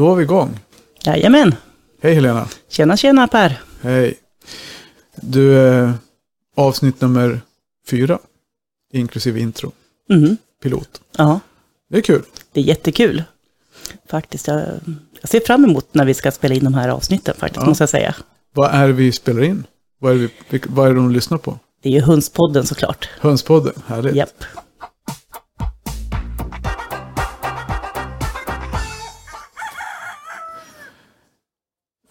Då var vi igång. Jajamän. Hej Helena. Tjena, tjena Per. Hej. Du, eh, avsnitt nummer fyra. Inklusive intro. Mhm. Pilot. Ja, Det är kul. det är jättekul. Faktiskt, jag, jag ser fram emot när vi ska spela in de här avsnitten faktiskt, Ja. måste jag säga. Vad är det vi spelar in? Vad är det, vi, vad är det de lyssnar på? Det är ju Hundspodden såklart. Hönspodden. Härligt. Japp.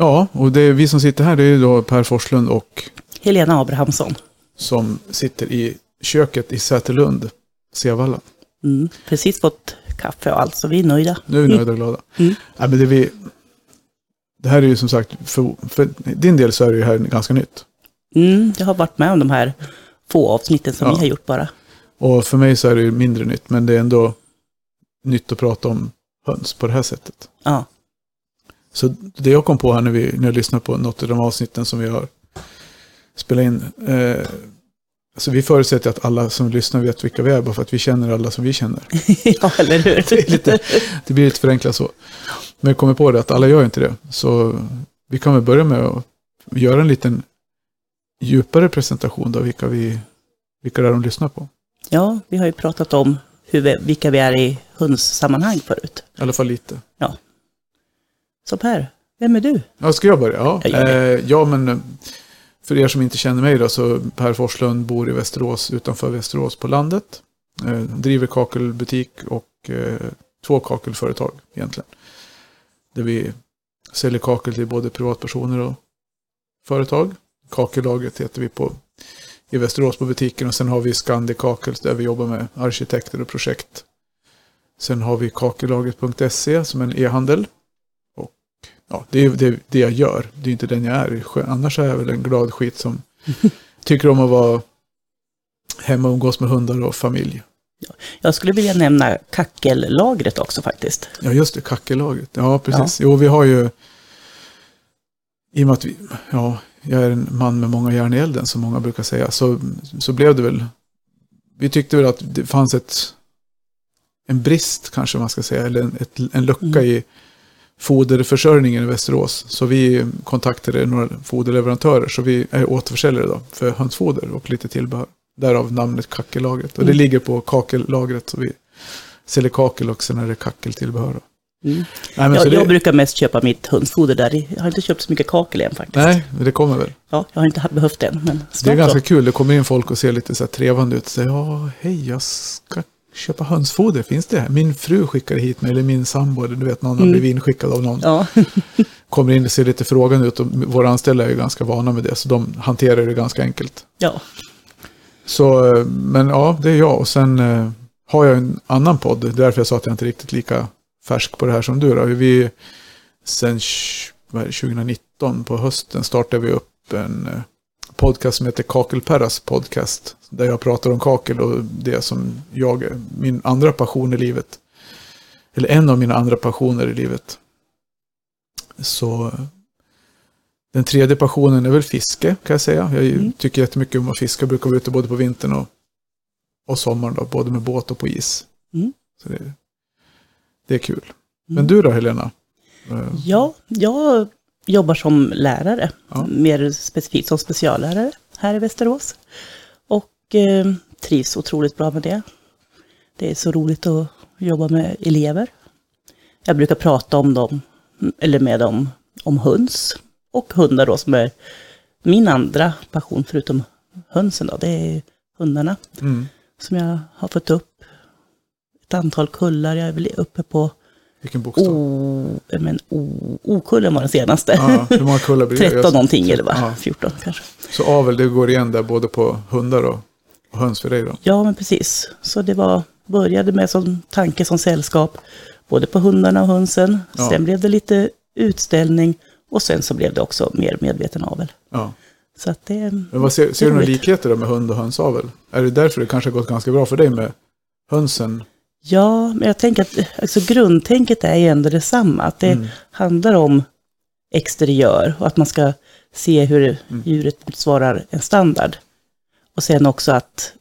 Ja, och det är vi som sitter här, det är ju då Per Forslund och Helena Abrahamsson. som som sitter i köket i Säterlund, Sevalla. Mm. Precis fått kaffe och allt, så vi är nöjda. Nu är vi nöjda och glada. Mm. Ja, men det, vi, det här är ju som sagt, för, för din del så är det ju här ganska nytt. Mm, jag har varit med om de här få avsnitten som Ja. vi har gjort bara. Och för mig så är det ju mindre nytt, men det är ändå nytt att prata om höns på det här sättet. Ja, Så det jag kom på här när, vi, när jag lyssnade på något av de avsnitten som vi har spelat in. Eh, så vi förutsätter att alla som lyssnar vet vilka vi är, bara för att vi känner alla som vi känner. ja eller hur? Det, lite, det blir lite förenklat så. Men jag kommer på det att alla gör inte det. Så vi kan väl börja med att göra en liten djupare presentation av vilka, vi, vilka det är de lyssnar på. Ja, vi har ju pratat om hur vi, vilka vi är i hundssammanhang förut. I alla fall lite. Så Per, vem är du? Ja, ska jag börja? Ja, Ja, gör det. eh, ja men eh, för er som inte känner mig då så Per Forslund bor i Västerås, utanför Västerås på landet. Eh, driver kakelbutik och eh, två kakelföretag egentligen. Där vi säljer kakel till både privatpersoner och företag. Kakellagret heter vi på i Västerås på butiken och sen har vi Scandi Kakels där vi jobbar med arkitekter och projekt. Sen har vi kakellagret.se som är en e-handel ja, det är det, det jag gör. Det är inte den jag är. Annars är jag väl en glad skit som tycker om att vara hemma och umgås med hundar och familj. Jag skulle vilja nämna kackellagret också faktiskt. Ja, just det, kackellagret. Ja, precis. Jo, vi har ju, i och med att vi, ja, jag är en man med många järn i elden, som många brukar säga, så, så blev det väl, vi tyckte väl att det fanns ett, en brist kanske man ska säga, eller en, ett, en lucka Mm. i foderförsörjningen i Västerås. Så vi kontaktade några foderleverantörer, så vi är återförsäljare då för hönsfoder och lite tillbehör. Därav namnet Kackellagret. Och det Mm. ligger på kakellagret, så vi säljer kakel och sen är det kackeltillbehör. då. Mm. Nej, men Jag, så det, jag brukar mest köpa mitt hundsfoder där. Jag har inte köpt så mycket kakel än faktiskt. nej, men det kommer väl. Ja, jag har inte behövt det än, men Det är ganska så. kul, det kommer in folk och ser lite så här trevande ut. Och säger, ja, hej, jag ska köpa hönsfoder, finns det här? Min fru skickade hit mig, eller min sambo, du vet, någon har Mm. blivit inskickad av någon. Ja, Kommer in och ser lite frågande ut och våra anställda är ju ganska vana med det, så de hanterar det ganska enkelt. ja. Så, men ja, det är jag. Och sen eh, har jag en annan podd. Därför jag sa att jag inte är riktigt lika färsk på det här som du. Då. Vi, sen tj- vad är det, 2019 på hösten startade vi upp en eh, podcast som heter Kakelperras podcast. Där jag pratar om kakel och det som jag, min andra passion i livet. Eller en av mina andra passioner i livet. Så den tredje passionen är väl fiske kan jag säga. Jag Mm. tycker jättemycket om att fiska. Jag brukar vara ute både på vintern och, och sommaren. Då, både med båt och på is. Mm. Så det, det är kul. Men Mm. du då Helena? Eh, ja, jag jobbar som lärare. Ja. Mer specifikt som speciallärare här i Västerås. Och eh, trivs otroligt bra med det. Det är så roligt att jobba med elever. Jag brukar prata om dem, eller med dem, om höns och hundar då som är min andra passion förutom hönsen då. Det är hundarna Mm. som jag har fått upp. Ett antal kullar, jag är väl uppe på Vilken bokstav? O, men o, okullen var den senaste. Ja, hur många kullar blir det? 13 någonting eller va? Ja. 14 kanske. Så avel, det går igen där både på hundar och, och höns för dig då? Ja, men precis. Så det var, började med som tanke som sällskap, både på hundarna och hönsen. Ja. Sen blev det lite utställning och sen så blev det också mer medveten avel. Ja. Så att det, Men vad ser, ser du några likheter med hund och hönsavel? Är det därför det kanske har gått ganska bra för dig med hönsen? Ja, men jag tänker att alltså, grundtänket är ju ändå detsamma. Att det Mm. handlar om exteriör och att man ska se hur Mm. djuret motsvarar en standard. Och sen också att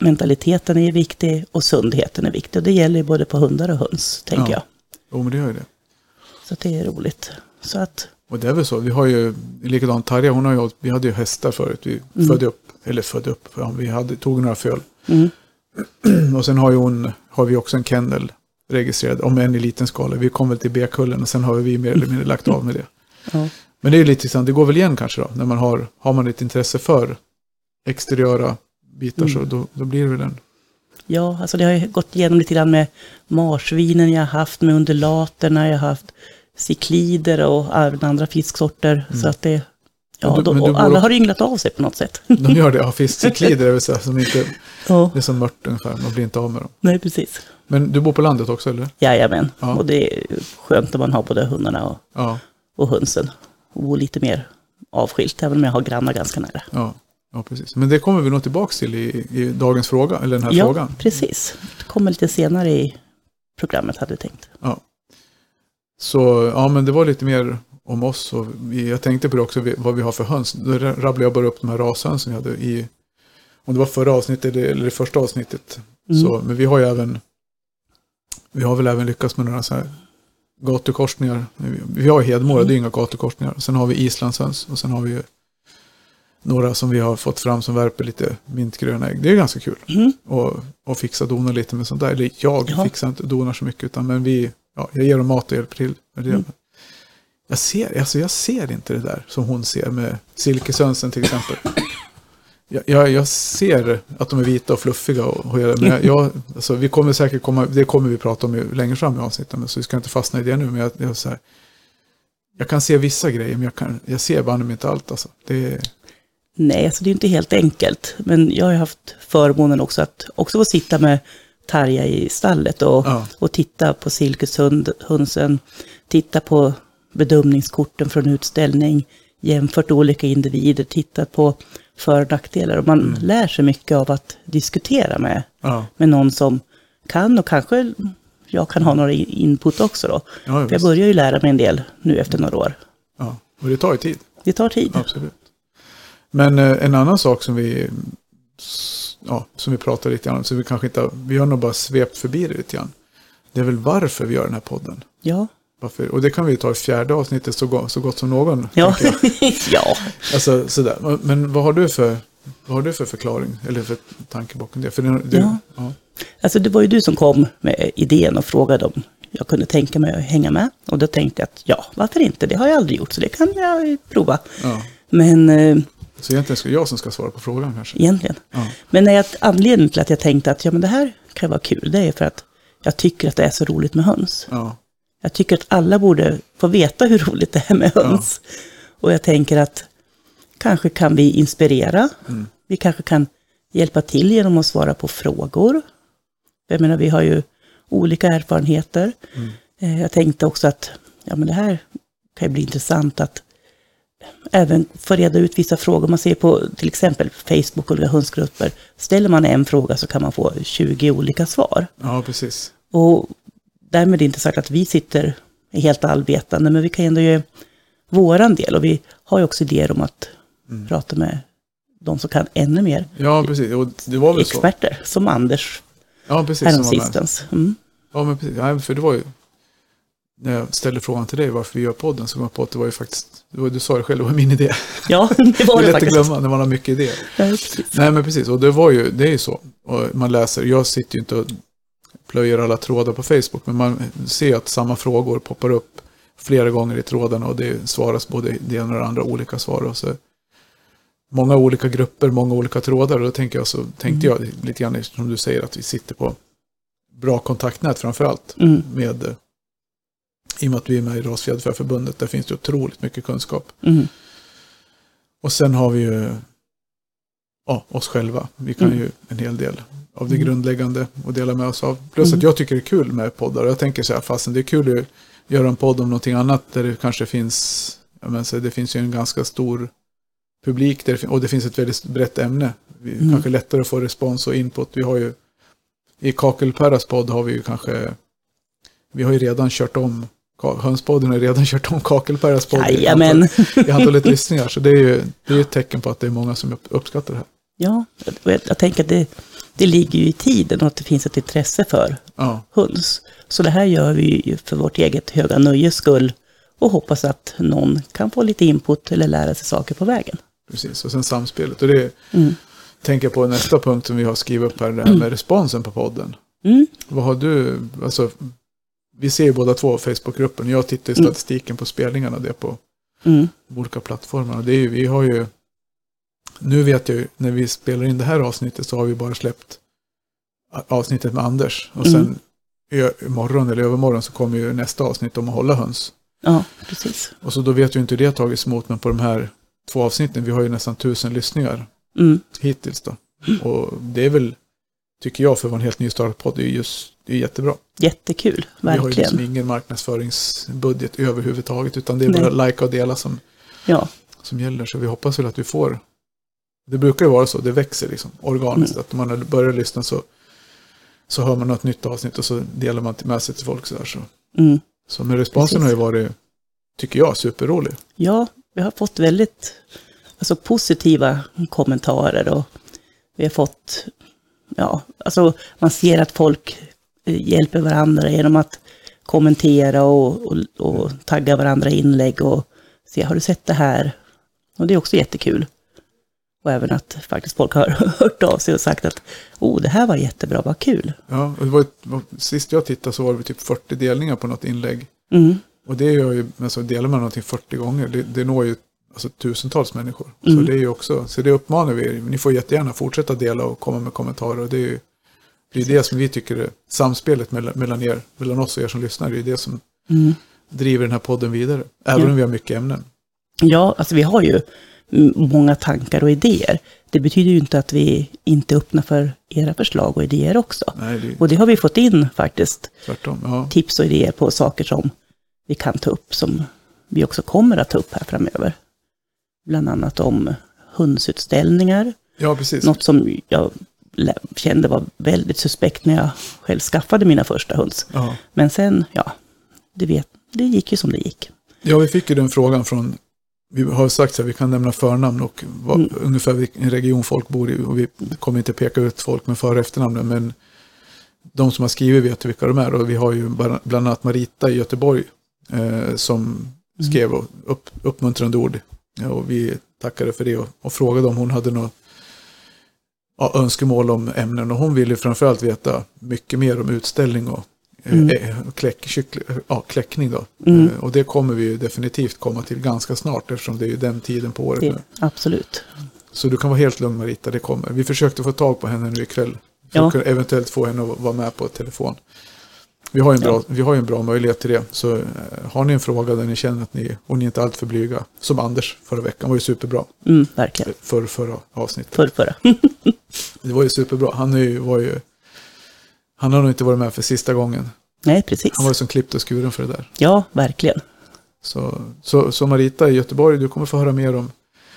mentaliteten är viktig och sundheten är viktig. Och det gäller ju både på hundar och höns, tänker Ja. jag. Jo, men det gör ju det. Så det är roligt. Så att, Och det är väl så, vi har ju likadant Tarja, hon har ju, vi hade ju hästar förut. Vi Mm. födde upp, eller födde upp, vi hade, tog några föl. mm, Och sen har, ju hon, har vi också en kennel registrerad, om än i liten skala. Vi kom väl till B-kullen och sen har vi mer eller mindre lagt av med det. ja. Men det är ju lite sant, det går väl igen kanske då, när man har, har man ett intresse för exteriöra bitar så Mm. då, då blir det väl en... ja, alltså det har ju gått igenom lite grann med marsvinen jag har haft, med undulaterna, jag har haft ciklider och andra fisksorter. Så att det, ja, då, och bor alla har ynglat av sig på något sätt. De gör det, ja, fiskcyklider är väl som inte, Ja, det är som mört ungefär, man blir inte av med dem. nej precis. Men du bor på landet också eller? Jajamän, Ja. och det är skönt när man har både hundarna och, Ja, och hönsen. Och bo lite mer avskilt, även om jag har grannar ganska nära. ja, ja precis. Men det kommer vi nog tillbaka till i, i dagens fråga, eller den här ja, frågan. precis. Det kommer lite senare i programmet hade vi tänkt. Så ja, men det var lite mer om oss. Och vi, jag tänkte på det också, vad vi har för höns. Då rabblade jag bara upp de här rashönsen vi hade i, om det var förra avsnittet eller, det första avsnittet. Mm. Så, men vi har ju även, vi har väl även lyckats med några så här gatukorsningar. Vi, har Hedemora, Mm. det är inga gatukorsningar. Sen har vi islandshöns och sen har vi några som vi har fått fram som värper lite mintgröna ägg. Det är ganska kul. Mm. Och, och fixa dona lite med sånt där. Eller jag Ja. fixar inte donar så mycket utan men vi, ja, jag ger dem mat och hjälper till. med det. Mm. Jag, ser, alltså jag ser inte det där som hon ser med silkesönsen till exempel. Jag, jag, jag ser att de är vita och fluffiga och, och men jag, alltså, vi kommer säkert komma, det kommer vi prata om längre fram i avsnittet, men så vi ska inte fastna i det nu. Men jag, jag, så här, jag kan se vissa grejer, men jag, kan, jag ser banne inte allt. Alltså. Det, Nej, alltså det är inte helt enkelt. Men jag har haft förmånen också att också få sitta med Tarja i stallet och, Ja. och titta på silkeshundsen, titta på bedömningskorten från utställning, jämfört olika individer, titta på för och nackdelar. Och man Mm. lär sig mycket av att diskutera med, ja, med någon som kan och kanske jag kan ha några input också då. ja, För jag börjar ju lära mig en del nu efter några år. ja, och det tar ju tid. Det tar tid. Absolut. Men eh, en annan sak som vi, ja, som vi pratar lite grann om, så vi kanske inte, vi har nog bara svept förbi det lite grann. Det är väl varför vi gör den här podden. Ja, Varför, och det kan vi ta i fjärde avsnittet så, go- så gott som någon. ja, ja. Alltså, sådär. Men- vad har du för, vad har du för förklaring? Eller för tanke bakom det? För det, det Ja. ja. Alltså det var ju du som kom med idén och frågade om jag kunde tänka mig att hänga med. Och då tänkte jag att ja, varför inte? Det har jag aldrig gjort, så det kan jag prova. ja. Men eh, Så egentligen ska jag som ska svara på frågan kanske. egentligen. Ja. Men när jag, anledningen till att jag tänkte att ja, men det här kan vara kul, det är för att jag tycker att det är så roligt med höns. Ja. Jag tycker att alla borde få veta hur roligt det är med höns. Och jag tänker att kanske kan vi inspirera. Mm. Vi kanske kan hjälpa till genom att svara på frågor. Jag menar, vi har ju olika erfarenheter. Mm. Eh, Jag tänkte också att ja, men det här kan ju bli intressant att även få reda ut vissa frågor. Man ser på till exempel Facebook olika hönsgrupper. Ställer man en fråga så kan man få 20 olika svar. ja, precis. Och därmed inte sagt att vi sitter helt allvetande, men vi kan ändå göra våran del. Och vi har ju också idéer om att Mm. prata med de som kan ännu mer. Ja, precis. Och det var väl så. Experter, som Anders Ja, precis. häromsistens. Mm. Ja, men precis. Ja, för det var ju... När jag ställde frågan till dig varför vi gör podden så kom jag på att det var ju faktiskt... Det var, du sa det själv, det var min idé. Ja, det Det var är det lätt att faktiskt. glömma när man har mycket idéer. Ja. Nej, men precis. Och det var ju, det är ju så. Och man läser, jag sitter ju inte och plöjer alla trådar på Facebook, men man ser att samma frågor poppar upp flera gånger i trådarna och det svaras både det ena och det andra olika svar. Och så många olika grupper, många olika trådar. Och då tänker jag så, tänkte jag lite grann som du säger att vi sitter på bra kontaktnät framför allt Mm, med i och med att vi är med i Rasfjäderfäförbundet, där finns det otroligt mycket kunskap. mm, Och sen har vi ju ja, oss själva. Vi kan Mm. ju en hel del av det Mm. grundläggande och dela med oss av. Plus Mm. att jag tycker det är kul med poddar. Jag tänker så här, fastän det är kul att göra en podd om någonting annat där det kanske finns, menar, så det finns ju en ganska stor publik där, och det finns ett väldigt brett ämne. Vi, Mm. Kanske lättare att få respons och input. Vi har ju i Kakelperras podd har vi ju kanske, vi har ju redan kört om Hönspodden har redan kört om Kakelperras podd i antal- i antalet lyssningar. Så det är ju det är ett tecken på att det är många som upp- uppskattar det här. Ja, jag, jag tänker att det, det ligger ju i tiden och att det finns ett intresse för Ja, höns. Så det här gör vi ju för vårt eget höga nöjes skull Och hoppas att någon kan få lite input eller lära sig saker på vägen. Precis, och sen samspelet. Och det Mm. tänker jag på nästa punkt som vi har skrivit upp här, det här med responsen på podden. Mm. Vad har du, alltså, vi ser ju båda två Facebookgruppen. Jag tittar i Mm. statistiken på spelningarna och det på Mm. olika plattformar. Det är ju, vi har ju, nu vet jag ju, när vi spelar in det här avsnittet så har vi bara släppt avsnittet med Anders. Och sen Mm. imorgon eller övermorgon så kommer ju nästa avsnitt om att hålla höns. Ja, precis. Och så då vet ju inte hur det tagits emot, men på de här två avsnitten, vi har ju nästan tusen lyssningar Mm. hittills då. Och det är väl, tycker jag, för att vara en helt nystartad podd, det är just det är jättebra. Jättekul, Vi har ju verkligen. liksom ingen marknadsföringsbudget överhuvudtaget, utan det är Nej. bara like och dela som, Ja, som gäller. Så vi hoppas väl att vi får, det brukar ju vara så, det växer liksom organiskt. Mm. Att man har börjat lyssna så, så hör man något nytt avsnitt och så delar man med sig till folk sådär. Så, mm. så men responsen Precis. har ju varit, tycker jag, superrolig. ja, vi har fått väldigt alltså, positiva kommentarer och vi har fått, ja, alltså man ser att folk eh, hjälper varandra genom att kommentera och, och, och tagga varandra i inlägg och se, har du sett det här? Och det är också jättekul. Och även att faktiskt folk har hört av sig och sagt att, oh, det här var jättebra, vad kul. Ja, det var, ett- sist jag tittade så var det typ 40 delningar på något inlägg. Mm, Och det gör ju, alltså delar man någonting 40 gånger, det, det når ju alltså, tusentals människor. Mm. Så det är också, så det uppmanar vi er. Ni får jättegärna fortsätta dela och komma med kommentarer. Och det är ju det, är det som vi tycker är samspelet mellan, mellan er, mellan oss och er som lyssnar. Det är det som mm. driver den här podden vidare. Även Ja. om vi har mycket ämnen. Ja, alltså vi har ju många tankar och idéer. Det betyder ju inte att vi inte öppnar för era förslag och idéer också. Nej, det Och det har vi fått in faktiskt, tvärtom. Ja, tips och idéer på saker som vi kan ta upp, som vi också kommer att ta upp här framöver. Bland annat om hundsutställningar, ja precis. något som jag kände var väldigt suspekt när jag själv skaffade mina första hunds. Ja. Men sen, ja, det, vet, det gick ju som det gick. ja, vi fick ju den frågan från, vi har sagt att vi kan nämna förnamn och vad, Mm. ungefär vilken region folk bor i. Och vi kommer inte peka ut folk med för och efternamn, men de som har skrivit vet vilka de är. Och vi har ju bland annat Marita i Göteborg eh, som skrev och upp, uppmuntrande ord. Ja, och vi tackade för det och, och frågade om hon hade något ja, önskemål om ämnen. Och hon ville framförallt veta mycket mer om utställning och Mm. eh, kläck, kyckling, ja, kläckning. Då. Mm. Eh, och det kommer vi ju definitivt komma till ganska snart eftersom det är ju den tiden på året nu. Det, absolut. Så du kan vara helt lugn Marita, det kommer. Vi försökte få tag på henne nu ikväll. För Ja. att kunna eventuellt få henne att vara med på telefon. Vi har ju en bra, Ja. vi har en bra möjlighet till det. Så eh, har ni en fråga där ni känner att ni, och ni är inte alltför blyga, som Anders förra veckan, var ju superbra. Mm, verkligen. För förra avsnittet. Förr, förra. Det var ju superbra. Han är ju, var ju, han har nog inte varit med för sista gången. Nej, precis. Han var ju som klippt och skuren för det där. Ja, verkligen. Så, så, så Marita i Göteborg, du kommer få höra mer om,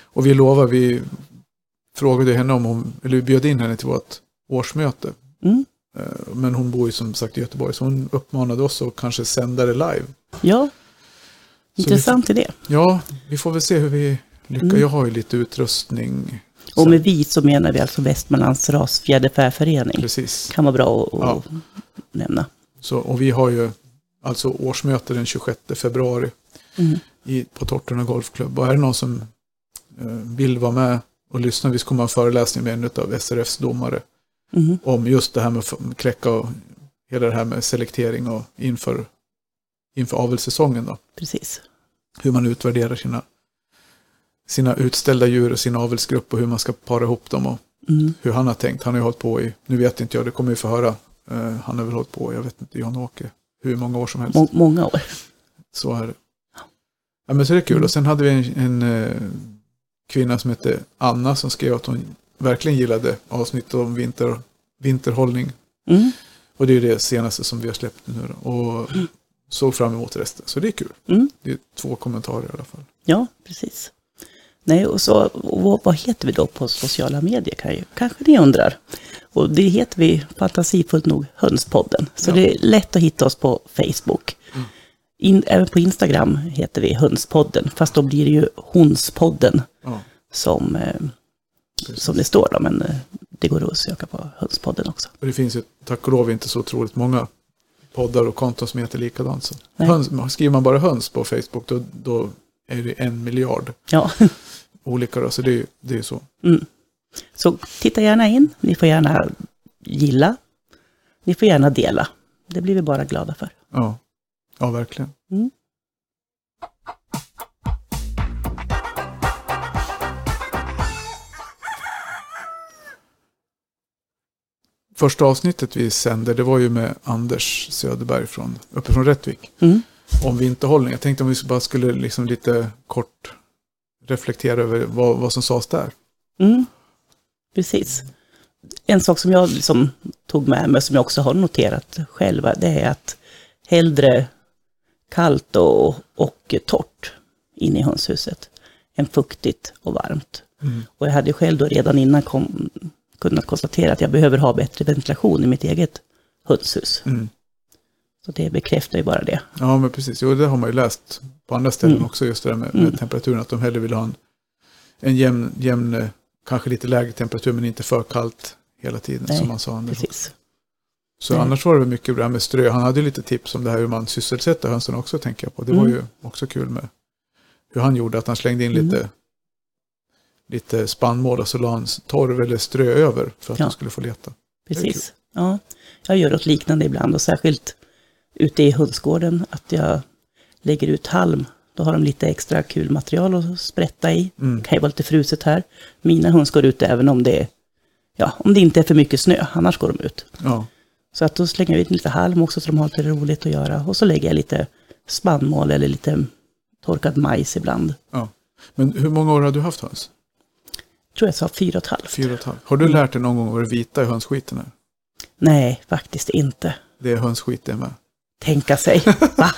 och vi lovar, vi frågade henne om hon, eller vi bjöd in henne till vårt årsmöte. Mm. Eh, Men hon bor ju som sagt i Göteborg, så hon uppmanade oss att kanske sända det live. Ja, Så intressant idé. Ja, vi får väl se hur vi lyckas. Mm. Jag har ju lite utrustning. Och med vi så menar vi alltså Västmanlands rasfjäderfäförening. Precis. Kan vara bra att Ja. nämna. Så, och vi har ju alltså årsmöte den 26 februari Mm. i, på Tortorna Golfklubb. Och är det någon som eh, vill vara med och lyssna, vi kommer ha en föreläsning med en av SRFs domare Mm. om just det här med kläcka och hela det här med selektering och inför, inför avelssäsongen då. Precis. Hur man utvärderar sina, sina utställda djur och sin avelsgrupp och hur man ska para ihop dem och Mm. hur han har tänkt. Han har ju hållit på i, nu vet inte jag, det kommer vi få höra. Eh, han har väl hållit på, jag vet inte, Jan-Åke, hur många år som helst. Må- många år. Så är det. Ja, men så är det kul. Och sen hade vi en, en eh, kvinna som hette Anna som skrev att hon verkligen gillade avsnittet om vinter, vinterhållning. Mm. Och det är det senaste som vi har släppt nu då. Och såg fram emot resten. Så det är kul. Mm. Det är två kommentarer i alla fall. Ja, precis. Nej, och så, och vad, heter vi då på sociala medier kan ju, kanske ni undrar. Och det heter vi fantasifullt nog Hönspodden. Så Ja. det är lätt att hitta oss på Facebook. Mm. In, även på Instagram heter vi Hönspodden, fast då blir det ju Honspodden Ja, som, eh, precis. som det står då, men eh, det går att söka på Hönspodden också. Och det finns ju tack och lov inte så otroligt många poddar och konton som heter likadant. Så. Höns, skriver man bara höns på Facebook då, då är det en miljard Ja. olika. Då, så det är det är så. Mm. Så titta gärna in. Ni får gärna gilla. Ni får gärna dela. Det blir vi bara glada för. Ja, ja verkligen. Mm. Första avsnittet vi sände det var ju med Anders Söderberg från, uppe från Rättvik. Mm. Om vinterhållning. Jag tänkte om vi bara skulle liksom lite kort reflektera över vad, vad som sades där. Mm. Precis. En sak som jag liksom tog med mig, som jag också har noterat själva, det är att hellre kallt och, och torrt inne i hönshuset än fuktigt och varmt. Mm. Och jag hade själv då redan innan kom, kunnat konstatera att jag behöver ha bättre ventilation i mitt eget hönshus. Mm. Så det bekräftar ju bara det. Ja, men precis. Jo, det har man ju läst på andra ställen Mm. också, just det där med, Mm. med temperaturen. Att de hellre vill ha en, en jämn, jämn, kanske lite lägre temperatur, men inte för kallt hela tiden, Nej, som man sa. Anders. Precis. Så Nej. annars var det väl mycket bra med strö. Han hade ju lite tips om det här hur man sysselsätter hönsen också, tänker jag på. Det var Mm. ju också kul med hur han gjorde, att han slängde in Mm. lite, lite spannmål och så la han torv eller strö över för att Ja. de skulle få leta. Precis. Ja, jag gör något liknande ibland och särskilt ute i hönsgården att jag lägger ut halm. Då har de lite extra kul material att sprätta i. Mm. Det kan ju vara lite fruset här. Mina höns går ut även om det, är, ja, om det inte är för mycket snö, annars går de ut. Ja, Så att då slänger jag ut lite halm också så de har lite roligt att göra. Och så lägger jag lite spannmål eller lite torkad majs ibland. men hur många år har du haft höns? tror jag sa fyra och ett halvt. Fyra och ett halvt. Har du Mm. lärt dig någon gång vad det vita i hönsskiten är? Nej, faktiskt inte. Det är hönsskit det med. Tänka sig. Va?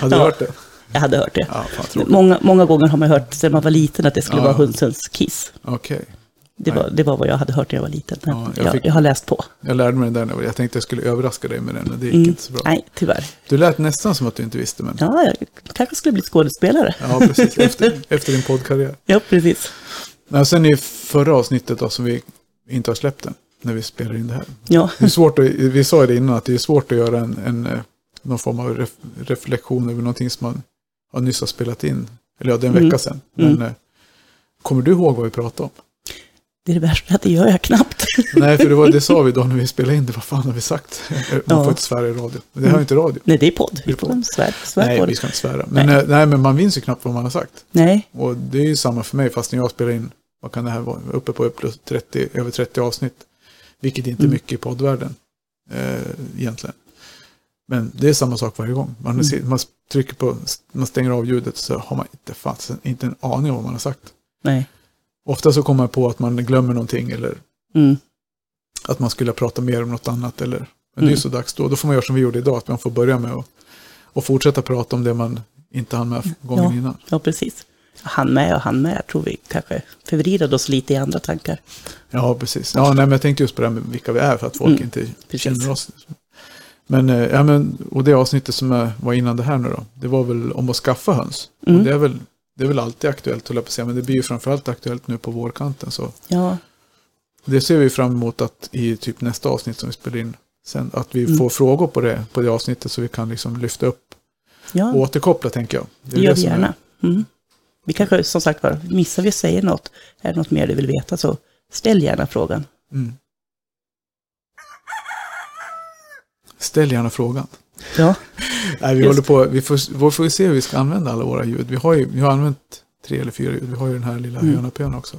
Har du Ja. hört det? Jag hade hört det. Ja, fan. Många, många gånger har man hört sedan man var liten att det skulle Ja. vara hönsens kiss. Okej. Det var, det var vad jag hade hört när jag var liten. Ja, jag jag, fick- jag har läst på. Jag lärde mig den där jag Jag tänkte jag skulle överraska dig med den, men det gick Mm. inte så bra. Nej, tyvärr. Du lät nästan som att du inte visste, men... Ja, jag kanske skulle bli skådespelare. Ja, precis. Efter, efter din poddkarriär. Ja, precis. Nej, sen i förra avsnittet då, som vi inte har släppt än, när vi spelar in det här. Ja, Det är svårt att, vi sa det innan, att det är svårt att göra en, en, eh, någon form av ref, reflektion över någonting som man har nyss har spelat in. Eller ja, det är en Mm. vecka sedan. Men Mm. eh, kommer du ihåg vad vi pratade om? det är det värsta att det gör jag knappt. Nej, för det, var, det sa vi då när vi spelade in det. Vad fan har vi sagt? Man Ja. får inte svära i radio. Det här är inte radio. Nej, det är podd. Vi Det är podd. svär, svär Nej, vi ska inte svära. Men, nej. nej, men man minns ju knappt vad man har sagt. Nej, Och det är ju samma för mig, fast när jag spelar in, vad kan det här vara, uppe på plus 30, över 30 avsnitt. Vilket inte är Mm. mycket i poddvärlden, eh, egentligen. Men det är samma sak varje gång. Man, Mm. man trycker på, man stänger av ljudet så har man inte, fasen, inte en aning om vad man har sagt. nej. Ofta så kommer man på att man glömmer någonting eller Mm. att man skulle prata mer om något annat. Eller, men det är Mm. så dags då. Då får man göra som vi gjorde idag, att man får börja med att och fortsätta prata om det man inte hann med gången Ja. innan. Ja, precis. Han med och han med, tror vi kanske förvridade oss lite i andra tankar. Ja, precis. Ja, nej, men jag tänkte just på det här med vilka vi är för att folk Mm, inte precis. känner oss. Men, eh, ja, men, och det avsnittet som eh, var innan det här nu då, det var väl om att skaffa höns. Mm. Och det, är väl, det är väl alltid aktuellt, höll jag på att säga, men det blir ju framförallt aktuellt nu på vårkanten. Så Ja, det ser vi fram emot att i typ nästa avsnitt som vi spelar in sen, att vi Mm. får frågor på det, på det avsnittet så vi kan liksom lyfta upp ja och återkoppla, tänker jag. det gör vi som är- gärna. Mm. Vi kanske, som sagt var, missar vi säga något, är det något mer du vill veta så ställ gärna frågan. Mm. Ställ gärna frågan. Ja, Nej, vi Just. håller på, vi får, vi får se hur vi ska använda alla våra ljud. Vi har ju vi har använt tre eller fyra ljud. Vi har ju den här lilla Mm. hönapön också.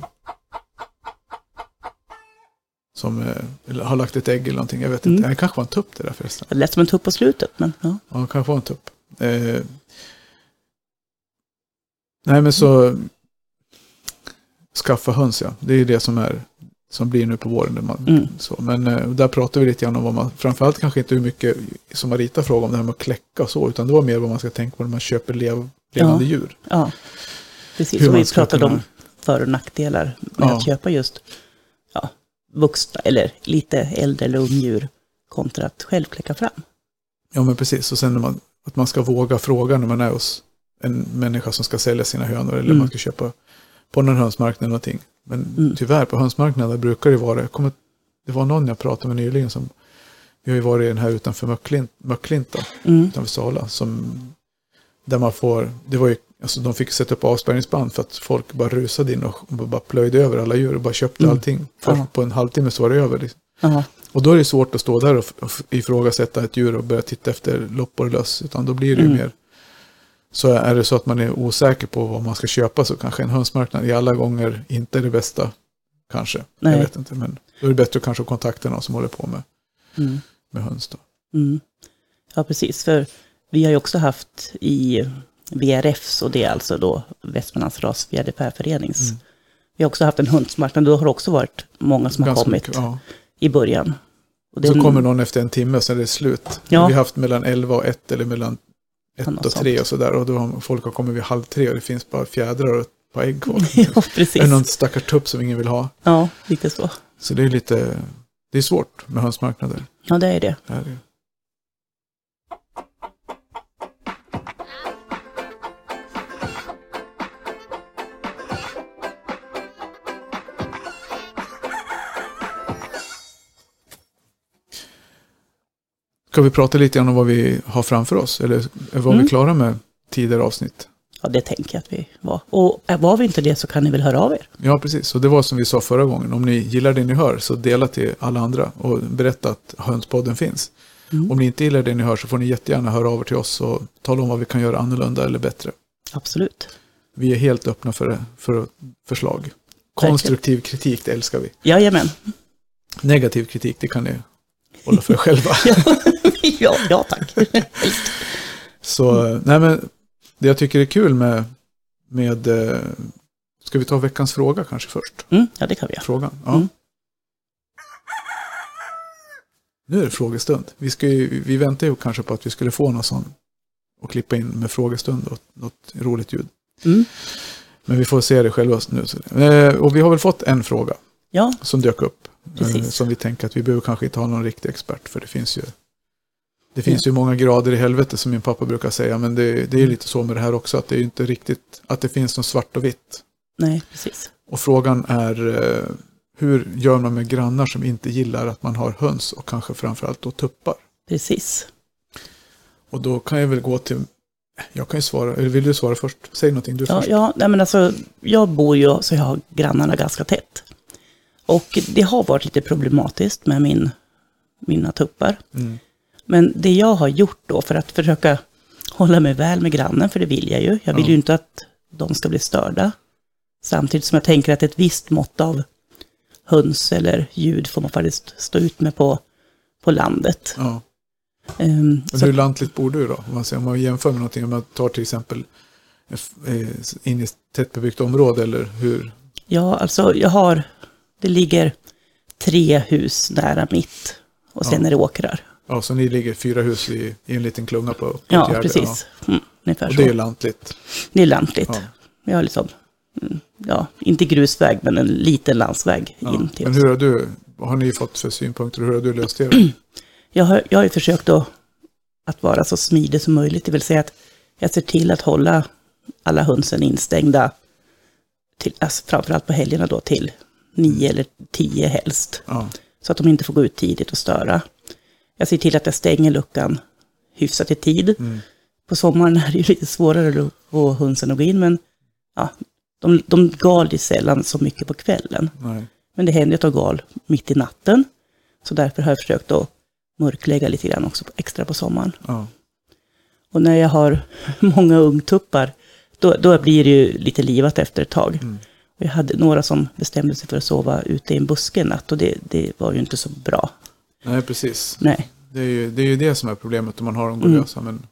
Som eh, har lagt ett ägg eller någonting. Jag vet inte. Mm. Det kanske var en tupp det där förresten. det lät som en tupp på slutet, men ja. Ja, det kanske var en tupp. Eh, nej, men så skaffa höns, ja. Det är ju det som är som blir nu på våren. Man, Mm. så. Men eh, där pratar vi lite grann om vad man, framförallt kanske inte hur mycket som Marita frågade om det här med att kläcka och så, utan det var mer vad man ska tänka på när man köper lev, levande Ja. djur. ja. Precis, Hur och vi pratade kunna- om för och nackdelar med Ja. att köpa just ja, vuxna eller lite äldre eller ungdjur kontra att själv kläcka fram. Ja, men precis. Och sen när man, att man ska våga fråga när man är hos en människa som ska sälja sina hönor eller Mm. man ska köpa på någon hönsmarknad eller någonting. Men Mm. tyvärr på hönsmarknaden brukar det vara, kommer, det var någon jag pratade med nyligen som Vi har ju varit i den här utanför Möcklint, Möcklinta, Mm. utanför Sala, som, där man får, det var ju, alltså de fick sätta upp avspärrningsband för att folk bara rusade in och bara plöjde över alla djur och bara köpte Mm. allting. Först på en halvtimme så var det över. Liksom. Och då är det svårt att stå där och, ifrågasätta ett djur och börja titta efter loppor och löss. Utan då blir det ju Mm. mer. Så är det så att man är osäker på vad man ska köpa så kanske en hönsmarknad i alla gånger inte är det bästa. Kanske. Nej. Jag vet inte. Men då är det bättre att kanske kontakta någon som håller på med, Mm. med höns. Då. Mm. Ja, precis. För vi har ju också haft i VRFs, och det är alltså då Västmanlands rasfjäderfäförenings. Mm. Vi har också haft en hundsmarknad, då har det också varit många som har Ganska kommit mycket, ja. i början. Och Så den- kommer någon efter en timme sen är det slut. Ja. Vi har haft mellan 11 och 1 eller mellan 1 Ja, något och 3 sånt. och sådär. Och då har folk har kommit vid halv tre och det finns bara fjädrar och ett par ägg kvar. ja, precis. Det någon stackars tupp som ingen vill ha? Ja, lite så. Så det är lite, det är svårt med hönsmarknader. Ja, det är det. Det är- Ska vi prata lite om vad vi har framför oss? Eller var Mm. vi klara med tidigare avsnitt? Ja, det tänker jag att vi var. Och var vi inte det så kan ni väl höra av er. Ja, precis. Och det var som vi sa förra gången. Om ni gillar det ni hör så dela till alla andra och berätta att Hönspodden finns. Mm. Om ni inte gillar det ni hör så får ni jättegärna höra av er till oss och tala om vad vi kan göra annorlunda eller bättre. Absolut. Vi är helt öppna för, för förslag. Konstruktiv kritik, det älskar vi. Jajamän. Negativ kritik, det kan ni hålla för er själva. ja, ja, tack. Så, nej men, det jag tycker är kul med, med eh, ska vi ta veckans fråga kanske först? Mm, ja, det kan vi göra. Frågan? Ja. Mm. Nu är det frågestund. Vi, ska ju, vi väntar ju kanske på att vi skulle få någon sån och klippa in med frågestund och något roligt ljud. Mm. Men vi får se det själva nu. Eh, och vi har väl fått en fråga Ja, som dök upp. Eh, Precis. som vi tänker att vi behöver kanske inte ha någon riktig expert för det finns ju det finns ju många grader i helvetet som min pappa brukar säga. Men det, det är lite så med det här också att det är inte riktigt att det finns något svart och vitt. nej, precis. Och frågan är eh, hur gör man med grannar som inte gillar att man har höns och kanske framförallt då tuppar? Precis. Och då kan jag väl gå till, jag kan ju svara, eller vill du svara först? Säg någonting du Ja, först. ja nej, men alltså, jag bor ju så jag har grannarna ganska tätt. Och det har varit lite problematiskt med min, mina tuppar. Mm. Men det jag har gjort då för att försöka hålla mig väl med grannen, för det vill jag ju. Jag vill Ja. ju inte att de ska bli störda. Samtidigt som jag tänker att ett visst mått av höns eller ljud får man faktiskt stå ut med på, på landet. Ja. Ehm, Men hur lantligt bor du då? Om man, om man jämför med någonting, om man tar till exempel eh, in i tättbebyggt område eller hur? ja, alltså jag har, det ligger tre hus nära mitt och sen Ja. är det åkrar. Ja, så ni ligger fyra hus i, i en liten klunga på, på Ja, gärde, precis. Mm, ungefär Och det är lantligt. Det är lantligt. Ja. Vi har liksom, mm, ja, inte grusväg, men en liten landsväg Ja. in till Men hur har du, vad har ni fått för synpunkter och hur har du löst det? Jag har, jag har ju försökt att, att vara så smidig som möjligt, det vill säga att jag ser till att hålla alla hönsen instängda, till, alltså framförallt på helgerna då, till nio eller tio helst. Ja, Så att de inte får gå ut tidigt och störa. Jag ser till att jag stänger luckan hyfsat i tid. mm. På sommaren är det ju lite svårare att få hönsen att gå in, men ja, de, de gal ju sällan så mycket på kvällen. nej. Men det händer att de gal mitt i natten. Så därför har jag försökt att mörklägga lite grann också extra på sommaren. Ja, Och när jag har många ungtuppar, då, då blir det ju lite livat efter ett tag. Mm. Och jag hade några som bestämde sig för att sova ute i en buske en natt och det, det var ju inte så bra. Nej precis. Nej. Det är, ju, det är ju det som är problemet om man har dem gå Mm. lösa. Men,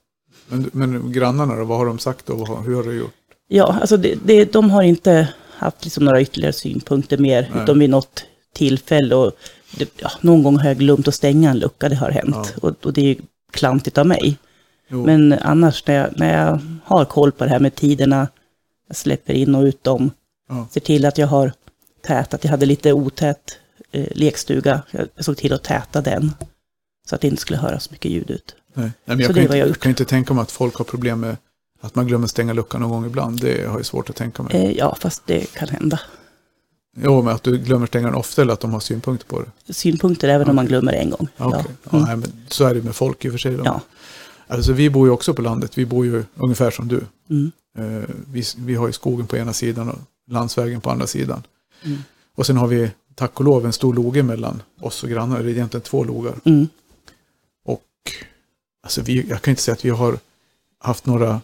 men, men grannarna då, vad har de sagt och har- hur har du gjort? Ja, alltså det, det, de har inte haft liksom några ytterligare synpunkter mer, Nej. utom vid något tillfälle. Och det, ja, någon gång har jag glömt att stänga en lucka, det har hänt. Ja. Och, och det är ju klantigt av mig. Jo, Men annars när jag, när jag har koll på det här med tiderna, jag släpper in och ut dem, Ja. ser till att jag har tätat, jag hade lite otät eh, lekstuga, jag, såg till att täta den. Så att det inte skulle höras mycket ljud ut. nej. Nej, men jag så kan, det inte, jag jag kan inte tänka mig att folk har problem med att man glömmer stänga luckan någon gång ibland. Det har jag svårt att tänka mig. Eh, ja, fast det kan hända. Jo, men att du glömmer stänga den ofta eller att de har synpunkter på det? Synpunkter även om man glömmer en gång. Ja, Okej, ja, Mm. nej, men så är det med folk i och för sig. Då. Ja. Alltså, vi bor ju också på landet. Vi bor ju ungefär som du. Mm. Eh, vi, vi har ju skogen på ena sidan och landsvägen på andra sidan. Mm. Och sen har vi, tack och lov, en stor loge mellan oss och grannar. Det är egentligen två logar. Mm. Och alltså vi, jag kan inte säga att vi har haft några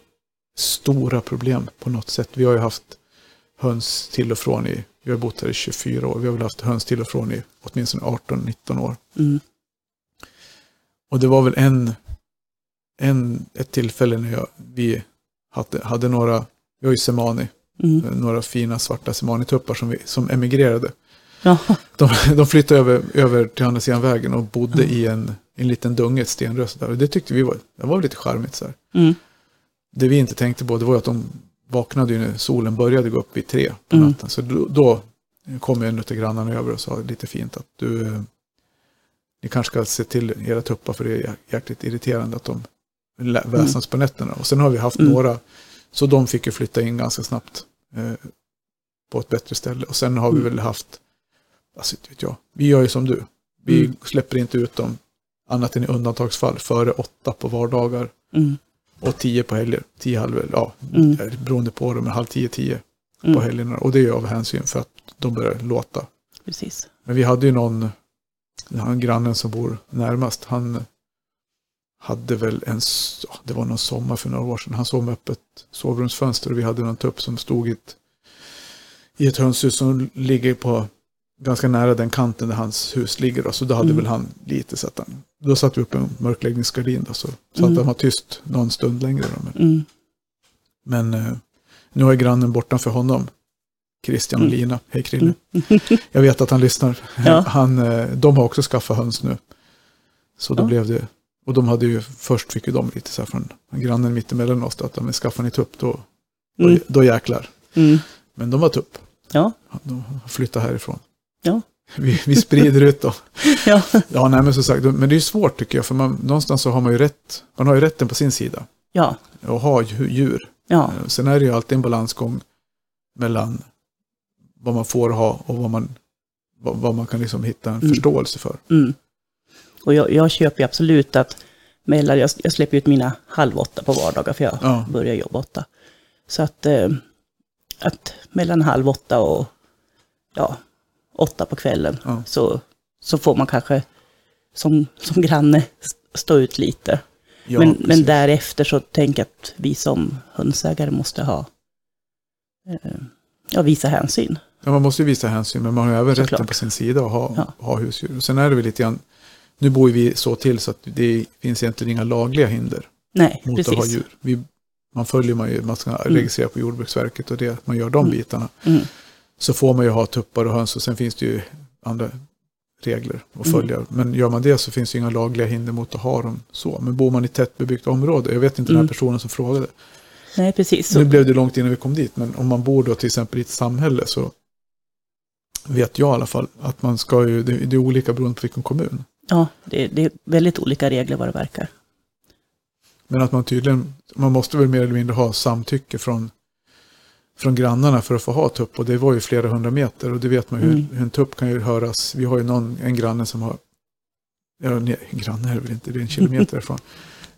stora problem på något sätt. Vi har ju haft höns till och från i, vi har bott här i 24 år. Vi har väl haft höns till och från i åtminstone 18-19 år. Mm. Och det var väl en, en ett tillfälle när jag, vi hade, hade några, vi har ju semani, Mm. några fina svarta semanituppar som, vi, som emigrerade. De, de flyttade över, över till andra sidan vägen och bodde i en, en liten dunge, ett stenrös där. Och det tyckte vi var, det var lite charmigt så. Mm. Det vi inte tänkte på det var att de vaknade ju när solen började gå upp vid tre på Mm. natten. Så då, då kom en av grannarna över och sa lite fint att du, ni kanske ska se till era tuppar för det är jäkligt irriterande att de lä- väsnas på nätterna. Och sen har vi haft Mm. några, så de fick ju flytta in ganska snabbt eh, på ett bättre ställe. Och sen har vi Mm. väl haft, alltså vet jag, vi gör ju som du. Vi Mm. släpper inte ut dem annat än i undantagsfall före åtta på vardagar. Mm. Och tio på helger. Tio halv, ja, Mm. beroende på det, men halv tio, tio på Mm. helgerna. Och det är av hänsyn för att de börjar låta. Precis. Men vi hade ju någon, han grannen som bor närmast, han hade väl en, det var någon sommar för några år sedan, han sov med öppet sovrumsfönster och vi hade någon tupp som stod i ett, i ett hönshus som ligger på ganska nära den kanten där hans hus ligger. Då. Så då hade Mm. väl han lite så att han, då satte vi upp en mörkläggningsgardin då, så, så Mm. att han var tyst någon stund längre. Då. Men, Mm. men eh, nu är grannen bortanför honom, Christian och Mm. Lina. Hej Krille. Mm. Jag vet att han lyssnar. Ja. Han, eh, de har också skaffat höns nu. Så då Ja. blev det, och de hade ju, först fick ju de lite så här från grannen mittemellan oss, att de skaffar ni tupp då, då, Mm. då jäklar. Men de var tupp. Ja. De flyttar härifrån. Ja. Vi, vi sprider ut dem. Ja. Ja, nej men som sagt, men det är ju svårt tycker jag, för man, någonstans så har man ju rätt, man har ju rätten på sin sida. Ja. Att ha dju- djur. Ja. Eh, Sen är det ju alltid en balansgång mellan vad man får ha och vad man, vad, vad man kan liksom hitta en Mm. förståelse för. Mm. Och jag, jag köper ju absolut att mellan, jag, jag släpper ut mina halv åtta på vardagar för jag Ja. börjar jobba åtta. Så att, eh, att mellan halv åtta och ja, åtta på kvällen Ja. så, så får man kanske som, som granne st- stå ut lite. Ja, men, precis. men därefter så tänker jag att vi som hönsägare måste ha, eh, ja, visa hänsyn. Ja, man måste ju visa hänsyn, men man har även Såklart. rätten på sin sida att ha, Ja. ha husdjur. Och sen är det väl lite grann, nu bor vi så till så att det finns egentligen inga lagliga hinder Nej, mot att ha precis. djur. Vi, man följer man ju, man ska Mm. registrera på Jordbruksverket och det, man gör de Mm. bitarna. Mm. Så får man ju ha tuppar och höns och sen finns det ju andra regler att Mm. följa. Men gör man det så finns det inga lagliga hinder mot att ha dem så. Men bor man i tättbebyggt område, jag vet inte den Mm. här personen som frågade. Nej, precis. Nu blev det långt innan vi kom dit, men om man bor då till exempel i ett samhälle så vet jag i alla fall att man ska ju, det, det är olika beroende på vilken kommun. ja, det, det är väldigt olika regler vad det verkar. Men att man tydligen, man måste väl mer eller mindre ha samtycke från, från grannarna för att få ha tupp. Och det var ju flera hundra meter och det vet man hur, Mm. hur en tupp kan ju höras. Vi har ju någon, en granne som har, ja, en granne är det väl inte, det är en kilometer ifrån.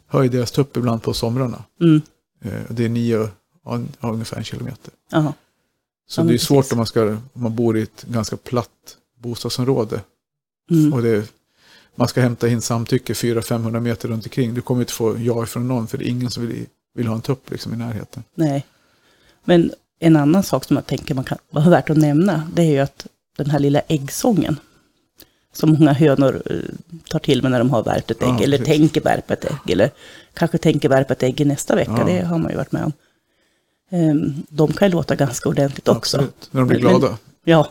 Hör ju deras tupp ibland på somrarna. Mm. Eh, det är nio, ja, ungefär en kilometer. Jaha. Så Ja, det är svårt precis. om man, ska, om man bor i ett ganska platt bostadsområde. Mm. Och det, man ska hämta in samtycke 400-500 meter runt omkring. Du kommer inte få ja ifrån någon för det är ingen som vill, vill ha en tupp liksom i närheten. Nej. Men en annan sak som jag tänker man kan vara värt att nämna, det är ju att den här lilla äggsången, som många hönor eh, tar till med när de har värpt ett ägg, Ja, eller precis. tänker värpa ett ägg, eller kanske tänker värpa ett ägg i nästa vecka, Ja. det har man ju varit med om. Ehm, De kan ju låta ganska ordentligt också. Absolut. När de blir Men- glada. Ja,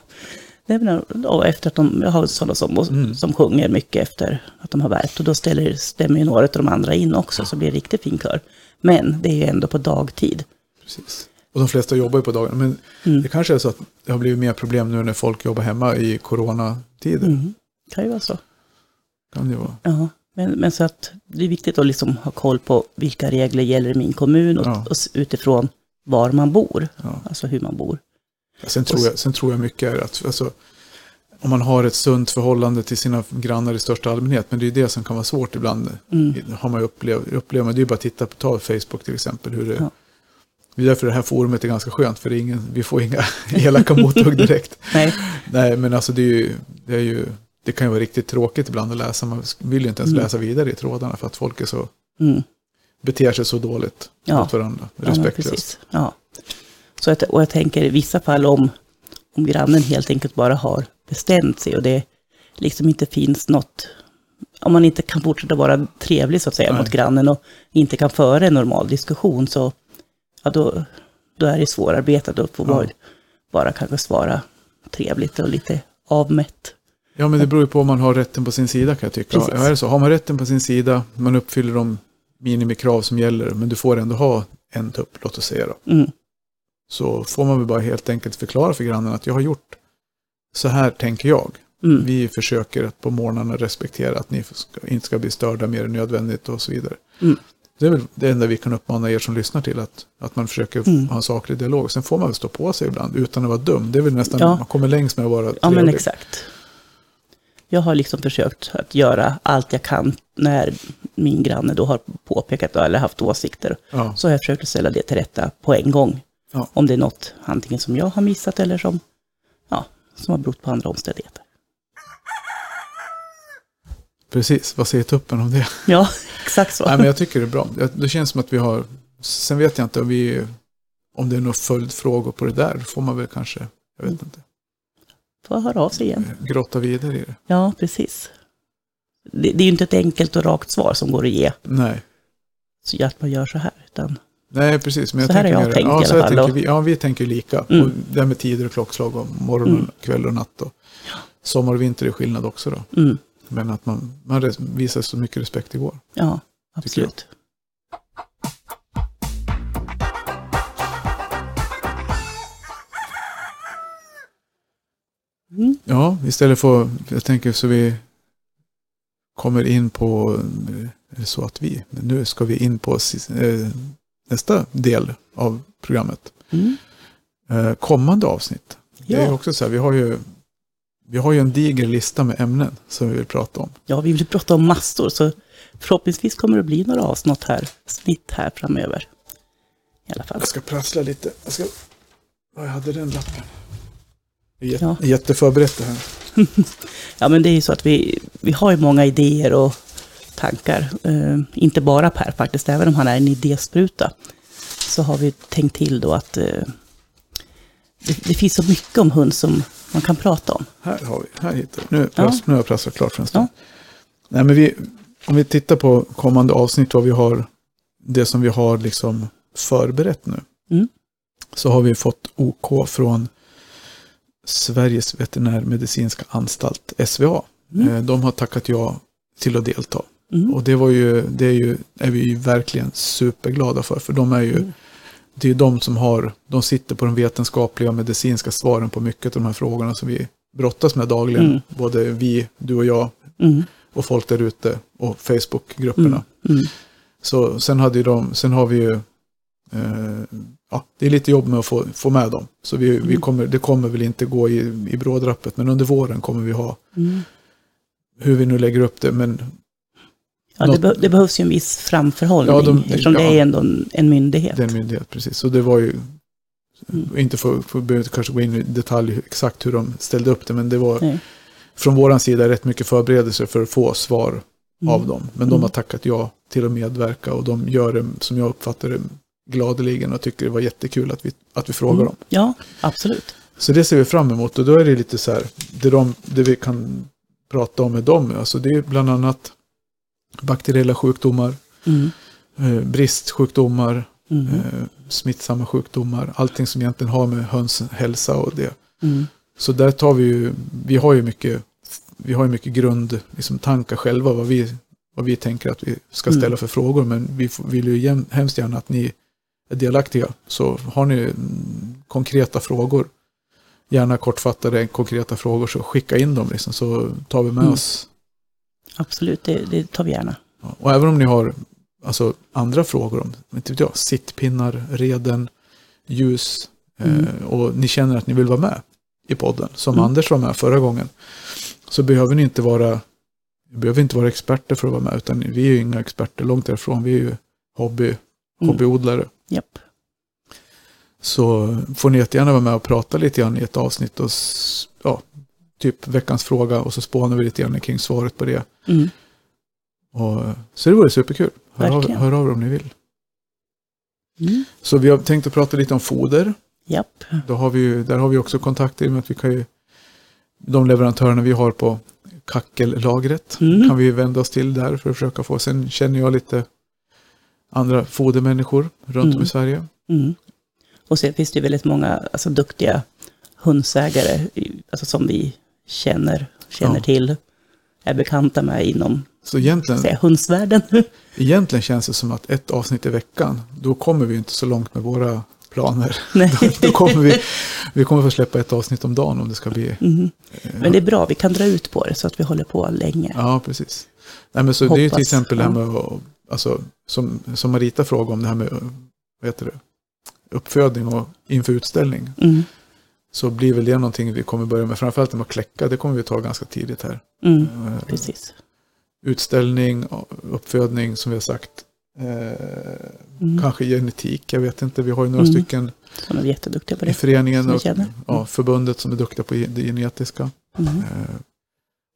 det är då efter att de, jag har sådana som, Mm. som sjunger mycket efter att de har värpt. Och då ställer, stämmer ju några av de andra in också, så blir det riktigt fin kör. Men det är ju ändå på dagtid. Precis. Och de flesta jobbar ju på dagarna. Men Mm. det kanske är så att det har blivit mer problem nu när folk jobbar hemma i coronatider. Mm. Kan ju vara så. Kan det vara. Ja, men, men så att det är viktigt att liksom ha koll på vilka regler gäller i min kommun och, Ja. och utifrån var man bor, Ja. alltså hur man bor. Sen tror, jag, sen tror jag mycket är att alltså, om man har ett sunt förhållande till sina grannar i största allmänhet, men det är det som kan vara svårt ibland, Mm. har man upplevt, upplever man, det är ju bara att titta på ta Facebook till exempel, hur det, Ja. Det är därför det här forumet är ganska skönt, för ingen, vi får inga elaka mothugg direkt. Nej, Nej, men alltså det är ju, det ju, det kan ju vara riktigt tråkigt ibland att läsa, man vill ju inte ens Mm. läsa vidare i trådarna för att folk är så, mm. beter sig så dåligt Ja. mot varandra, Ja, respektlöst. precis. Ja. Så att, och jag tänker i vissa fall om, om grannen helt enkelt bara har bestämt sig och det liksom inte finns något, om man inte kan fortsätta vara trevlig så att säga Nej. mot grannen och inte kan föra en normal diskussion så ja, då, då är det svårarbetat och får Ja. vara, bara kanske svara trevligt och lite avmätt. Ja, men det beror ju på om man har rätten på sin sida kan jag tycka. Precis. Ja, är det så? Har man rätten på sin sida, man uppfyller de minimikrav som gäller, men du får ändå ha en tupp, låt oss säga då. Mm. Så får man väl bara helt enkelt förklara för grannen att jag har gjort så här tänker jag. Mm. Vi försöker att på morgnarna respektera att ni inte ska bli störda mer än nödvändigt och så vidare. Mm. Det är väl det enda vi kan uppmana er som lyssnar till, att, att man försöker Mm. ha en saklig dialog. Sen får man väl stå på sig ibland utan att vara dum. Det är väl nästan, Ja. man kommer längst med att vara Ja, men trevlig. exakt. Jag har liksom försökt att göra allt jag kan när min granne då har påpekat eller haft åsikter. Ja. Så har jag försökt att ställa det till rätta på en gång. Ja. Om det är något antingen som jag har missat eller som, ja, som har berott på andra omständigheter. Precis, vad säger tuppen om det? Ja, exakt så. Nej, men jag tycker det är bra. Det- känns som att vi har, sen vet jag inte om vi, om det är några följdfrågor på det där, får man väl kanske, jag vet inte, Får höra av sig igen. grotta vidare i det. Ja, precis. Det, det är ju inte ett enkelt och rakt svar som går att ge, Nej. så att man gör så här. Utan, Nej, precis. Men jag Så här har jag mer- tänkt ja, i alla fall tänker vi, ja, vi tänker lika. Mm. Och det här med tider och klockslag och morgon, Mm. kväll och natt. Och sommar och vinter är skillnad också då. mm, Men att man, man visar så mycket respekt igår. ja, Tycker jag. absolut. Mm. Ja, istället för, jag tänker så vi kommer in på, eh, är det så att vi, nu ska vi in på eh, nästa del av programmet. Mm. Eh, kommande avsnitt. Det är Ja. också så här, vi har ju vi har ju en diger lista med ämnen som vi vill prata om. Ja, vi vill prata om massor, så förhoppningsvis kommer det bli några avsnitt här, snitt här framöver. I alla fall. Jag ska prassla lite. Jag ska... Ja, jag hade den lappen. Jätte, Ja. Jätteförberett det här. Ja, men det är ju så att vi, vi har ju många idéer och tankar. Eh, inte bara Per faktiskt, även om han är en idéspruta. Så har vi tänkt till då att eh, det, det finns så mycket om hund som man kan prata om. Här har vi, här hittar vi. Nu, Ja. nu har jag prasslat klart för en stund. Nej, men vi, om vi tittar på kommande avsnitt, vad vi har, det som vi har liksom förberett nu. Mm. Så har vi fått OK från Sveriges veterinärmedicinska anstalt, SVA. Mm. Eh, De har tackat ja till att delta. Mm. Och det var ju, det är ju, är vi ju verkligen superglada för. För de är ju, Mm. Det är ju de som har, de sitter på de vetenskapliga och medicinska svaren på mycket av de här frågorna som vi brottas med dagligen. Mm. Både vi, du och jag Mm. och folk där ute och Facebookgrupperna. Mm. Mm. Så sen hade de, sen har vi ju, eh, ja, det är lite jobb med att få, få med dem. Så vi, vi Mm. kommer, det kommer väl inte gå i, i brådrappet, men under våren kommer vi ha, Mm. hur vi nu lägger upp det, men Ja, det, be- det behövs ju en viss framförhållning Ja, de- eftersom det ja. är ändå en, en myndighet. Det är en myndighet, precis. Så det var ju, Mm. inte för, för behöver kanske gå in i detalj exakt hur de ställde upp det, men det var Nej. från våran sida rätt mycket förberedelser för att få svar Mm. av dem. Men de Mm. har tackat ja till att medverka och de gör det, som jag uppfattar det, gladeligen och tycker det var jättekul att vi, att vi frågar Mm. dem. Ja, absolut. Så det ser vi fram emot och då är det lite så här, det, de, det vi kan prata om med dem, alltså det är bland annat bakteriella sjukdomar, Mm. eh, bristsjukdomar, Mm. eh, smittsamma sjukdomar, allting som egentligen har med höns hälsa och det. Mm. Så där tar vi ju, vi har ju mycket, vi har ju mycket grund, liksom tankar själva vad vi, vad vi tänker att vi ska ställa Mm. för frågor, men vi vill ju jäm, hemskt gärna att ni är delaktiga. Så har ni mm, konkreta frågor, gärna kortfattade konkreta frågor, så skicka in dem liksom, så tar vi med Mm. oss. Absolut, det, det tar vi gärna. Och även om ni har alltså, andra frågor om inte vet jag, sittpinnar, reden, ljus, Mm. eh, och ni känner att ni vill vara med i podden, som Mm. Anders var med förra gången, så behöver ni inte vara vi behöver inte vara experter för att vara med, utan vi är ju inga experter långt därifrån. Vi är ju hobby, Mm. hobbyodlare. Japp. Så får ni jättegärna vara med och prata lite grann i ett avsnitt och typ veckans fråga och så spånar vi lite grann kring svaret på det. Mm. Och, så det vore superkul. Hör av, hör av er om ni vill. Mm. Så vi har tänkt att prata lite om foder. Japp. Då har vi ju, där har vi också kontakter med att vi kan ju, de leverantörerna vi har på kackellagret Mm. kan vi vända oss till där för att försöka få. Sen känner jag lite andra fodermänniskor runt om Mm. i Sverige. Mm. Och sen finns det väldigt många alltså, duktiga hundsägare i- alltså, som vi känner, känner Ja. till, är bekanta med inom Så egentligen, säga, hundsvärlden. egentligen känns det som att ett avsnitt i veckan, då kommer vi inte så långt med våra planer. Nej. då kommer vi, vi kommer få släppa ett avsnitt om dagen om det ska bli. Mm. Men det är bra, vi kan dra ut på det så att vi håller på länge. Ja, precis. Nej, men så det är ju till exempel det här med, alltså, som, som Marita frågade om det här med vad heter det, uppfödning och inför utställning. Mm. Så blir väl det någonting vi kommer börja med, framförallt med att kläcka, det kommer vi ta ganska tidigt här. Mm. Eh, Precis. Utställning, uppfödning som vi har sagt. Eh, Mm. Kanske genetik, jag vet inte. Vi har ju några Mm. stycken Som är jätteduktiga på i det. föreningen som vi och ja, förbundet som är duktiga på det genetiska. Mm. Eh,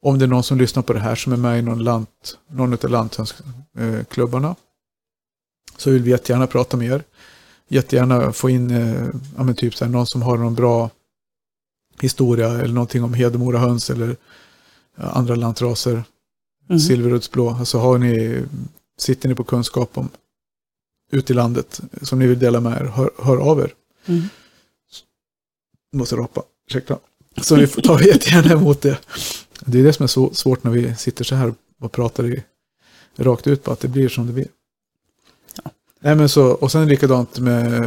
om det är någon som lyssnar på det här som är med i någon, lant, någon av lanthönsklubbarna så vill vi jättegärna prata med er. Jättegärna få in eh, ja, men typ så här, någon som har någon bra historia eller någonting om Hedemora höns eller ja, andra lantraser. Mm. Silveruddsblå. Alltså har ni, sitter ni på kunskap om ute i landet som ni vill dela med er, hör, hör av er. Mm. Måste rapa, ursäkta. Så vi får ta jättegärna emot det. Det är det som är så svårt när vi sitter så här och pratar i, rakt ut på att det blir som det blir. Ja. Nej, men så, och sen likadant med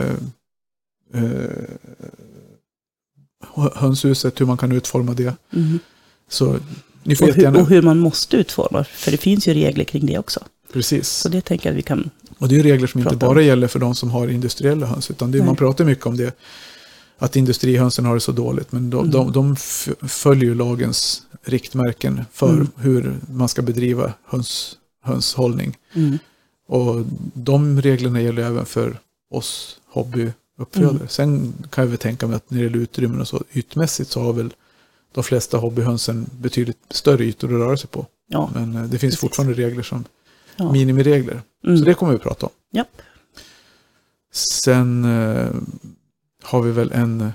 eh, hönshuset, hur man kan utforma det. Mm. Så ni får Och, hur, och hur man måste utforma, för det finns ju regler kring det också. Precis. Så det tänker jag att vi kan... Och det är regler som inte Prata om. bara gäller för de som har industriella höns, utan det, man pratar mycket om det. Att industrihönsen har det så dåligt, men de, Mm. de, de följer ju lagens riktmärken för Mm. hur man ska bedriva höns, hönshållning. Mm. Och de reglerna gäller även för oss hobbyuppfödare. Mm. Sen kan jag väl tänka mig att när det gäller utrymmen och så ytmässigt så har väl de flesta hobbyhönsen betydligt större ytor att röra sig på. Ja. Men eh, det finns Precis. fortfarande regler som ja. minimiregler. Mm. Så det kommer vi prata om. Japp. Sen eh, har vi väl en,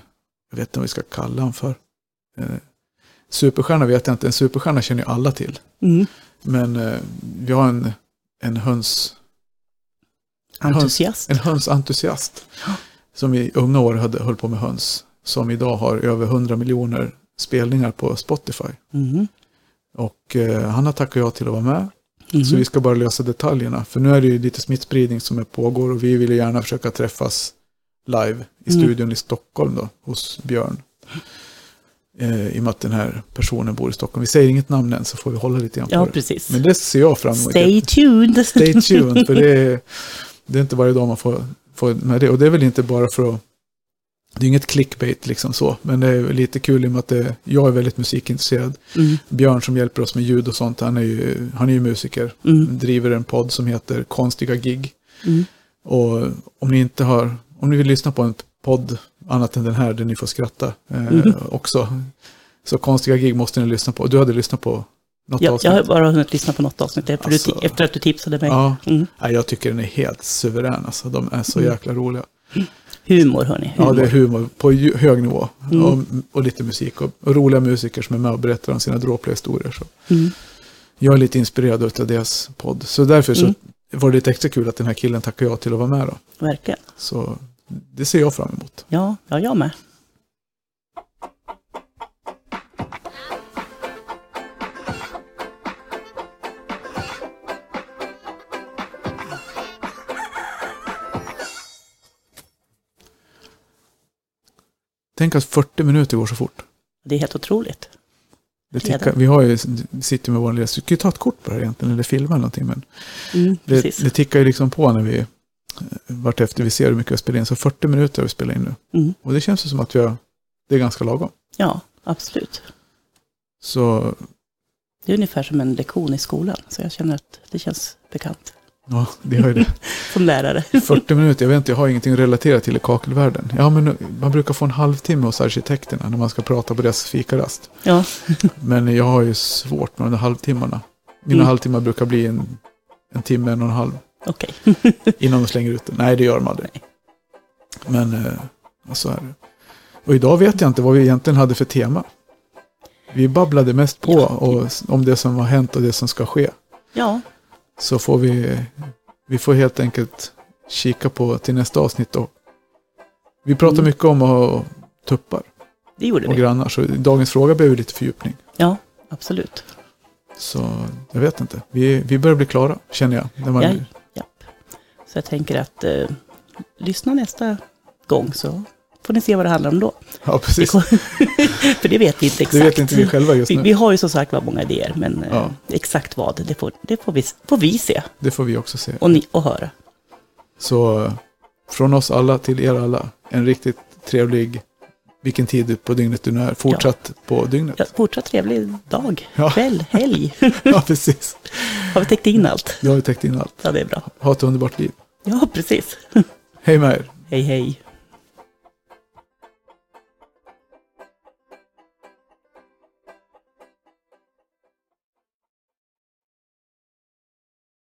jag vet inte vad vi ska kalla han för. Eh, superstjärna vet jag inte, en superstjärna känner ju alla till. Mm. Men eh, vi har en, en höns, Entusiast. en hönsentusiast. Som i unga år hade, höll på med höns. Som idag har över 100 miljoner spelningar på Spotify. Mm. Och eh, han har tackat ja till att vara med. Mm. Så vi ska bara lösa detaljerna. För nu är det ju lite smittspridning som är pågår och vi vill ju gärna försöka träffas live i Mm. studion i Stockholm då, hos Björn. Eh, I och med att den här personen bor i Stockholm. Vi säger inget namn än så får vi hålla lite grann på Ja, det. precis. Men det ser jag fram emot. Stay tuned. Stay tuned, för det är, det är inte varje dag man får, får med det. Och det är väl inte bara för att det är inget clickbait liksom så, men det är lite kul i och med att det, jag är väldigt musikintresserad. Mm. Björn som hjälper oss med ljud och sånt, han är ju, han är ju musiker Mm. driver en podd som heter Konstiga gig. Mm. Och om ni inte har, om ni vill lyssna på en podd annat än den här där ni får skratta eh, Mm. också. Så Konstiga gig måste ni lyssna på. Du hade lyssnat på något Ja, avsnitt? jag har bara hunnit lyssna på något avsnitt efter, Alltså- du, efter att du tipsade mig. Ja, Mm. jag tycker den är helt suverän. Alltså, de är så Mm. jäkla roliga. Humor, hörni. Ja, Humor. det är humor på hög nivå. Mm. Och, och lite musik. Och, och roliga musiker som är med och berättar om sina dråpliga historier. Så. Mm. Jag är lite inspirerad av deras podd. Så därför så Mm. var det lite extra kul att den här killen tackade ja till att vara med. Då. Verkligen. Så det ser jag fram emot. Ja, ja, jag med. Tänk att 40 minuter går så fort. Det är helt otroligt. Det tickar, vi har ju, sitter med vår lilla, vi kan ju ta ett kort på det här egentligen, eller filma eller någonting. Men Mm, det, precis. det tickar ju liksom på när vi, vartefter vi ser hur mycket vi spelar in. Så 40 minuter har vi spelat in nu. Mm. Och det känns ju som att vi har, det är ganska lagom. Ja, absolut. Så Det är ungefär som en lektion i skolan. Så jag känner att det känns bekant. Ja, det har ju det. Som lärare. 40 minuter, jag vet inte, jag har ingenting relaterat till i kakelvärlden. Ja, men man brukar få en halvtimme hos arkitekterna när man ska prata på deras fikarast. Ja, Men jag har ju svårt med de där halvtimmarna. Mina Mm. halvtimmar brukar bli en, en timme, en och en halv. okej. Innan de slänger ut det. Nej, det gör de aldrig. Men eh, så är det. Och idag vet jag inte vad vi egentligen hade för tema. Vi babblade mest på Ja. och, om det som har hänt och det som ska ske. Ja, Så får vi, vi får helt enkelt kika på till nästa avsnitt då. Vi pratar Mm. mycket om att ha tuppar det gjorde och vi. grannar. Så dagens fråga behöver lite fördjupning. Ja, absolut. Så jag vet inte. Vi, vi börjar bli klara, känner jag. När man, Ja, japp. Så jag tänker att eh, lyssna nästa gång så får ni se vad det handlar om då. ja, Vi precis. För det vet vi inte exakt. Det vet inte vi själva just Vi, nu. vi har ju som sagt var många idéer, men eh, Ja. exakt vad, det, får, det får, vi, får vi se Det får vi också se. och, ni, och höra. Så från oss alla till er alla, en riktigt trevlig, vilken tid på dygnet du nu är, fortsatt på dygnet. Ja, fortsatt trevlig dag, Ja. kväll, helg. Ja, precis. Har vi täckt in allt? Du har ju täckt in allt. Ja, det är bra. Ha ett underbart liv. Ja, precis. Hej med er. Hej, hej.